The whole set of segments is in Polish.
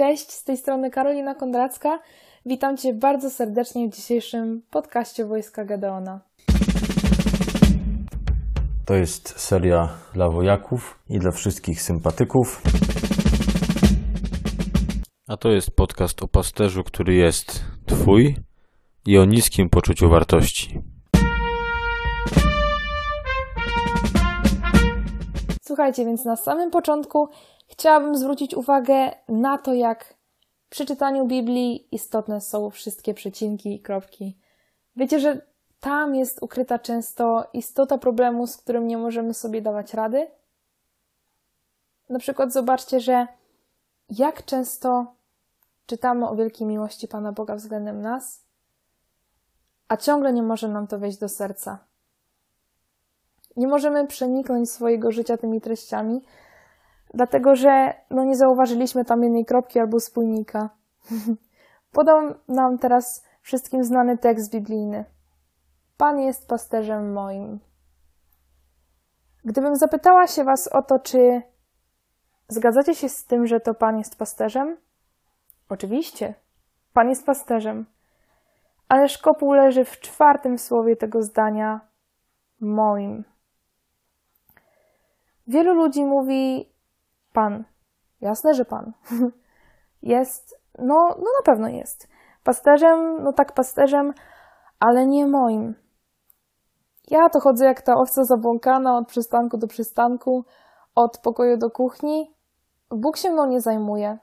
Cześć, z tej strony Karolina Kondracka. Witam Cię bardzo serdecznie w dzisiejszym podcaście Wojska Gedeona. To jest seria dla wojaków i dla wszystkich sympatyków. A to jest podcast o pasterzu, który jest Twój i o niskim poczuciu wartości. Słuchajcie, więc na samym początku chciałabym zwrócić uwagę na to, jak przy czytaniu Biblii istotne są wszystkie przecinki i kropki. Wiecie, że tam jest ukryta często istota problemu, z którym nie możemy sobie dawać rady? Na przykład zobaczcie, że jak często czytamy o wielkiej miłości Pana Boga względem nas, a ciągle nie może nam to wejść do serca. Nie możemy przeniknąć swojego życia tymi treściami, dlatego że no, nie zauważyliśmy tam jednej kropki albo spójnika. Podam nam teraz wszystkim znany tekst biblijny. Pan jest pasterzem moim. Gdybym zapytała się Was o to, czy zgadzacie się z tym, że to Pan jest pasterzem? Oczywiście, Pan jest pasterzem. Ale szkopuł leży w czwartym słowie tego zdania moim. Wielu ludzi mówi Pan. Jasne, że Pan. Jest, no, no na pewno jest. Pasterzem, no tak pasterzem, ale nie moim. Ja to chodzę jak ta owca zabłąkana od przystanku do przystanku, od pokoju do kuchni. Bóg się mną nie zajmuje.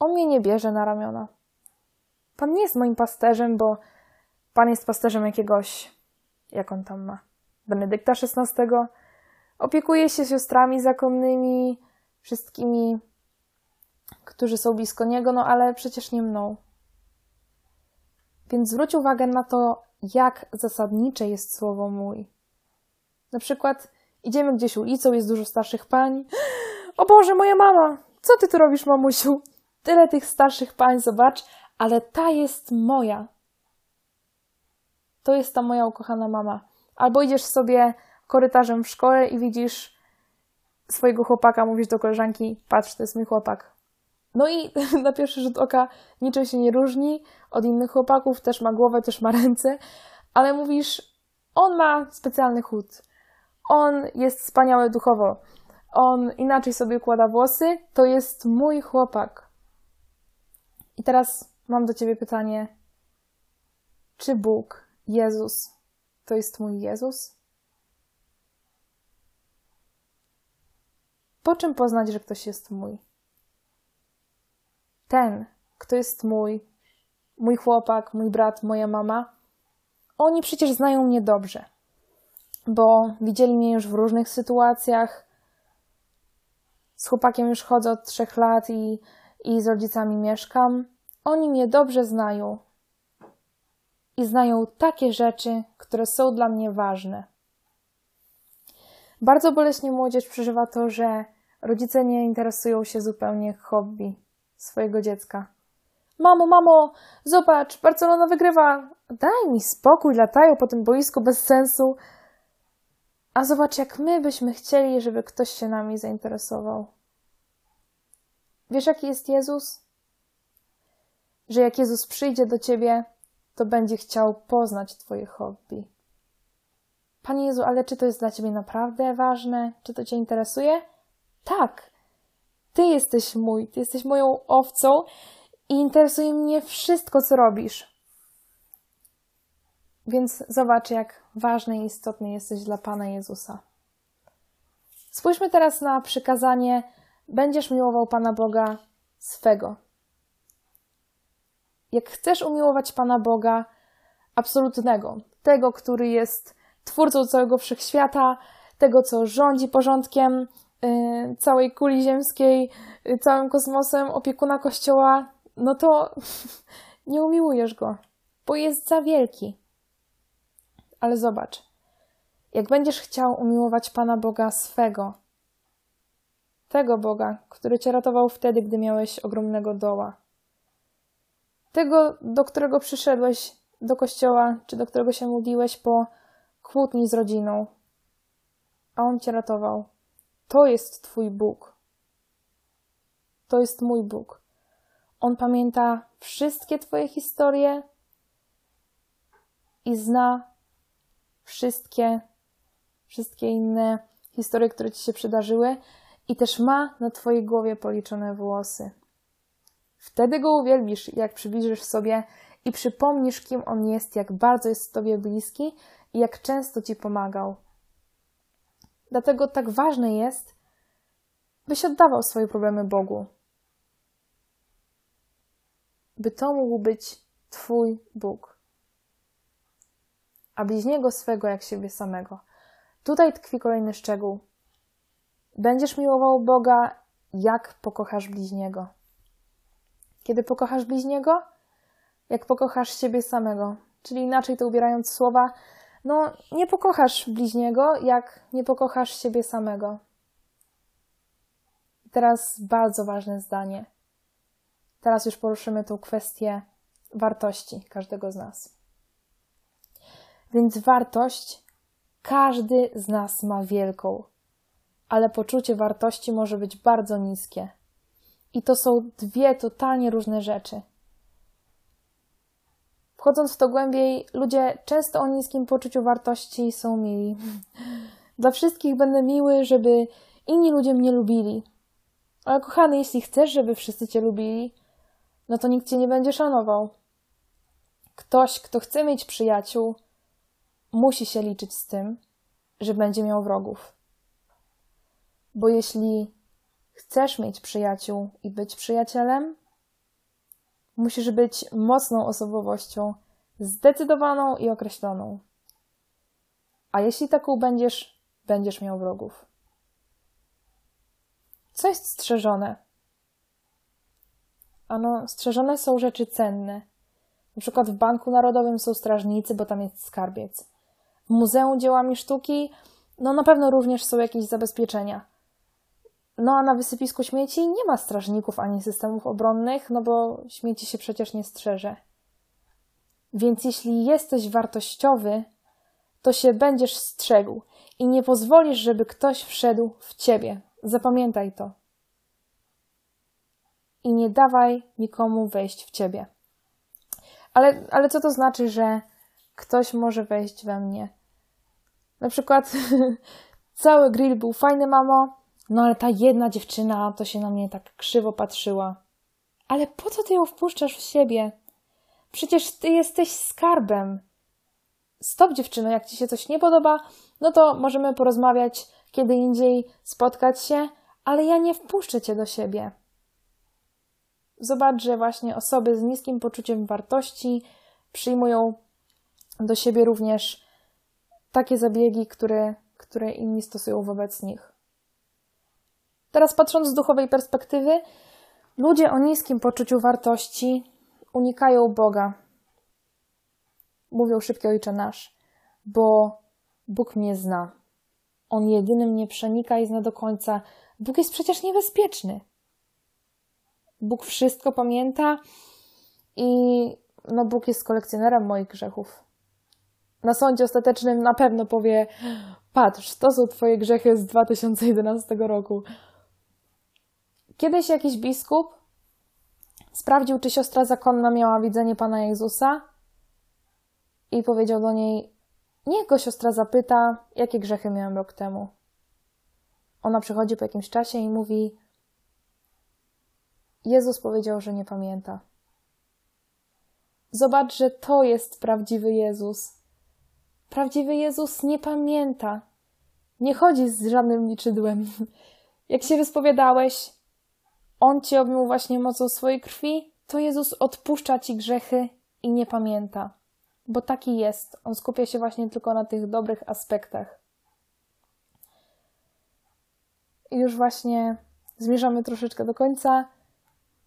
On mnie nie bierze na ramiona. Pan nie jest moim pasterzem, bo Pan jest pasterzem jakiegoś, jak on tam ma, Benedykta XVI. Opiekuje się siostrami zakonnymi, wszystkimi, którzy są blisko niego, no ale przecież nie mną. Więc zwróć uwagę na to, jak zasadnicze jest słowo mój. Na przykład idziemy gdzieś ulicą, jest dużo starszych pań. O Boże, moja mama! Co ty tu robisz, mamusiu? Tyle tych starszych pań, zobacz, ale ta jest moja. To jest ta moja ukochana mama. Albo idziesz sobie korytarzem w szkole i widzisz swojego chłopaka, mówisz do koleżanki, patrz, to jest mój chłopak. No i na pierwszy rzut oka niczym się nie różni od innych chłopaków, też ma głowę, też ma ręce, ale mówisz, on ma specjalny chód, on jest wspaniały duchowo, on inaczej sobie układa włosy, to jest mój chłopak. I teraz mam do ciebie pytanie, czy Bóg, Jezus, to jest mój Jezus? Po czym poznać, że ktoś jest mój? Ten, kto jest mój, mój chłopak, mój brat, moja mama, oni przecież znają mnie dobrze, bo widzieli mnie już w różnych sytuacjach. Z chłopakiem już chodzę od trzech lat i, i z rodzicami mieszkam. Oni mnie dobrze znają i znają takie rzeczy, które są dla mnie ważne. Bardzo boleśnie młodzież przeżywa to, że rodzice nie interesują się zupełnie hobby swojego dziecka. Mamo, mamo, zobacz, Barcelona wygrywa. Daj mi spokój, latają po tym boisku bez sensu. A zobacz, jak my byśmy chcieli, żeby ktoś się nami zainteresował. Wiesz, jaki jest Jezus? Że jak Jezus przyjdzie do ciebie, to będzie chciał poznać Twoje hobby. Panie Jezu, ale czy to jest dla Ciebie naprawdę ważne? Czy to Cię interesuje? Tak. Ty jesteś mój, Ty jesteś moją owcą i interesuje mnie wszystko, co robisz. Więc zobacz, jak ważny i istotny jesteś dla Pana Jezusa. Spójrzmy teraz na przykazanie: Będziesz miłował Pana Boga swego. Jak chcesz umiłować Pana Boga absolutnego, tego, który jest twórcą całego wszechświata, tego, co rządzi porządkiem yy, całej kuli ziemskiej, yy, całym kosmosem, opiekuna Kościoła, no to nie umiłujesz go, bo jest za wielki. Ale zobacz, jak będziesz chciał umiłować Pana Boga swego, tego Boga, który cię ratował wtedy, gdy miałeś ogromnego doła, tego, do którego przyszedłeś do kościoła, czy do którego się modliłeś po kłótni z rodziną, a on cię ratował. To jest Twój Bóg. To jest mój Bóg. On pamięta wszystkie Twoje historie i zna wszystkie, wszystkie inne historie, które Ci się przydarzyły i też ma na Twojej głowie policzone włosy. Wtedy Go uwielbisz, jak przybliżysz sobie i przypomnisz, kim On jest, jak bardzo jest Tobie bliski i jak często Ci pomagał. Dlatego tak ważne jest, byś oddawał swoje problemy Bogu. By to mógł być Twój Bóg. A bliźniego swego jak siebie samego. Tutaj tkwi kolejny szczegół. Będziesz miłował Boga, jak pokochasz bliźniego. Kiedy pokochasz bliźniego, jak pokochasz siebie samego. Czyli inaczej to ubierając słowa, no nie pokochasz bliźniego, jak nie pokochasz siebie samego. teraz bardzo ważne zdanie. Teraz już poruszymy tą kwestię wartości każdego z nas. Więc wartość każdy z nas ma wielką, ale poczucie wartości może być bardzo niskie. I to są dwie totalnie różne rzeczy. Wchodząc w to głębiej, ludzie często o niskim poczuciu wartości są mili. Dla wszystkich będę miły, żeby inni ludzie mnie lubili. Ale kochany, jeśli chcesz, żeby wszyscy cię lubili, no to nikt cię nie będzie szanował. Ktoś, kto chce mieć przyjaciół, musi się liczyć z tym, że będzie miał wrogów. Bo jeśli chcesz mieć przyjaciół i być przyjacielem, musisz być mocną osobowością, zdecydowaną i określoną. A jeśli taką będziesz, będziesz miał wrogów. Co jest strzeżone? Ano, strzeżone są rzeczy cenne. Na przykład w Banku Narodowym są strażnicy, bo tam jest skarbiec. W Muzeum Dziełami Sztuki, no na pewno również są jakieś zabezpieczenia. No a na wysypisku śmieci nie ma strażników ani systemów obronnych, no bo śmieci się przecież nie strzeże. Więc jeśli jesteś wartościowy, to się będziesz strzegł i nie pozwolisz, żeby ktoś wszedł w ciebie. Zapamiętaj to. I nie dawaj nikomu wejść w ciebie. Ale, ale co to znaczy, że ktoś może wejść we mnie? Na przykład cały grill był fajny, mamo, no ale ta jedna dziewczyna to się na mnie tak krzywo patrzyła. Ale po co ty ją wpuszczasz w siebie? Przecież ty jesteś skarbem. Stop, dziewczyno, jak ci się coś nie podoba, no to możemy porozmawiać kiedy indziej, spotkać się, ale ja nie wpuszczę cię do siebie. Zobacz, że właśnie osoby z niskim poczuciem wartości przyjmują do siebie również takie zabiegi, które, które inni stosują wobec nich. Teraz patrząc z duchowej perspektywy, ludzie o niskim poczuciu wartości unikają Boga. Mówią szybkie Ojcze Nasz, bo Bóg mnie zna. On jedyny mnie przenika i zna do końca. Bóg jest przecież niebezpieczny. Bóg wszystko pamięta i no Bóg jest kolekcjonerem moich grzechów. Na sądzie ostatecznym na pewno powie: Patrz, to są Twoje grzechy z 2011 roku. Kiedyś jakiś biskup sprawdził, czy siostra zakonna miała widzenie Pana Jezusa i powiedział do niej: Niech go siostra zapyta, jakie grzechy miałem rok temu. Ona przychodzi po jakimś czasie i mówi: Jezus powiedział, że nie pamięta. Zobacz, że to jest prawdziwy Jezus. Prawdziwy Jezus nie pamięta. Nie chodzi z żadnym liczydłem. Jak się wyspowiadałeś, On cię obmył właśnie mocą swojej krwi, to Jezus odpuszcza ci grzechy i nie pamięta. Bo taki jest. On skupia się właśnie tylko na tych dobrych aspektach. I już właśnie zmierzamy troszeczkę do końca.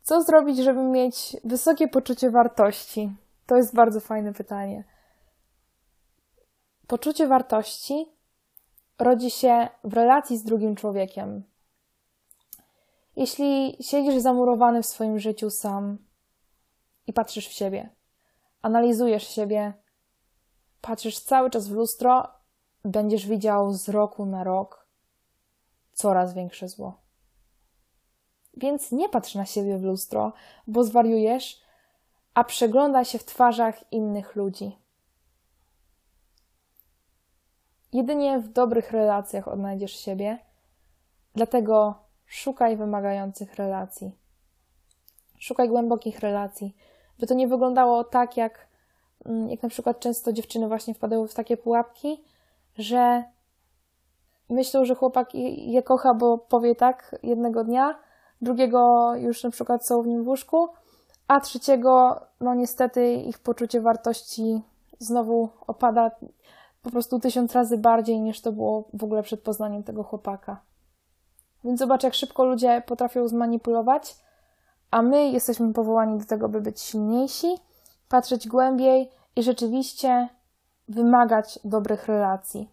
Co zrobić, żeby mieć wysokie poczucie wartości? To jest bardzo fajne pytanie. Poczucie wartości rodzi się w relacji z drugim człowiekiem. Jeśli siedzisz zamurowany w swoim życiu sam i patrzysz w siebie, analizujesz siebie, patrzysz cały czas w lustro, będziesz widział z roku na rok coraz większe zło. Więc nie patrz na siebie w lustro, bo zwariujesz, a przeglądaj się w twarzach innych ludzi. Jedynie w dobrych relacjach odnajdziesz siebie, dlatego szukaj wymagających relacji. Szukaj głębokich relacji, by to nie wyglądało tak, jak, mm, jak na przykład często dziewczyny właśnie wpadają w takie pułapki, że myślą, że chłopak je kocha, bo powie tak jednego dnia, drugiego już na przykład są w nim w łóżku, a trzeciego, no niestety, ich poczucie wartości znowu opada po prostu tysiąc razy bardziej niż to było w ogóle przed poznaniem tego chłopaka. Więc zobacz, jak szybko ludzie potrafią zmanipulować, a my jesteśmy powołani do tego, by być silniejsi, patrzeć głębiej i rzeczywiście wymagać dobrych relacji.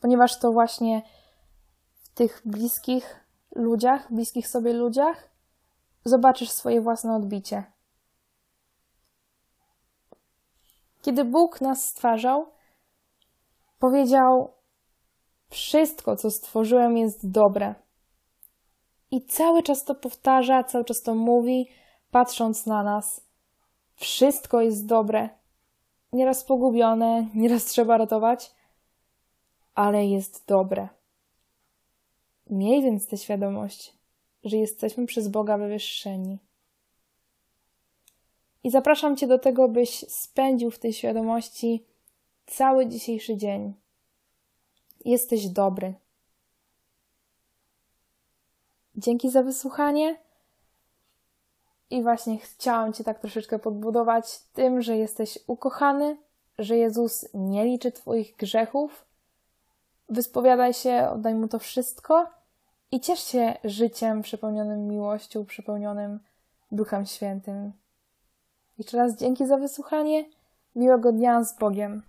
Ponieważ to właśnie w tych bliskich ludziach, bliskich sobie ludziach, zobaczysz swoje własne odbicie. Kiedy Bóg nas stwarzał, powiedział: Wszystko, co stworzyłem, jest dobre. I cały czas to powtarza, cały czas to mówi, patrząc na nas. Wszystko jest dobre. Nieraz pogubione, nieraz trzeba ratować, ale jest dobre. Miej więc tę świadomość, że jesteśmy przez Boga wywyższeni. I zapraszam Cię do tego, byś spędził w tej świadomości cały dzisiejszy dzień. Jesteś dobry. Dzięki za wysłuchanie. I właśnie chciałam Cię tak troszeczkę podbudować tym, że jesteś ukochany, że Jezus nie liczy Twoich grzechów. Wyspowiadaj się, oddaj Mu to wszystko i ciesz się życiem przepełnionym miłością, przepełnionym Duchem Świętym. Jeszcze raz dzięki za wysłuchanie. Miłego dnia z Bogiem.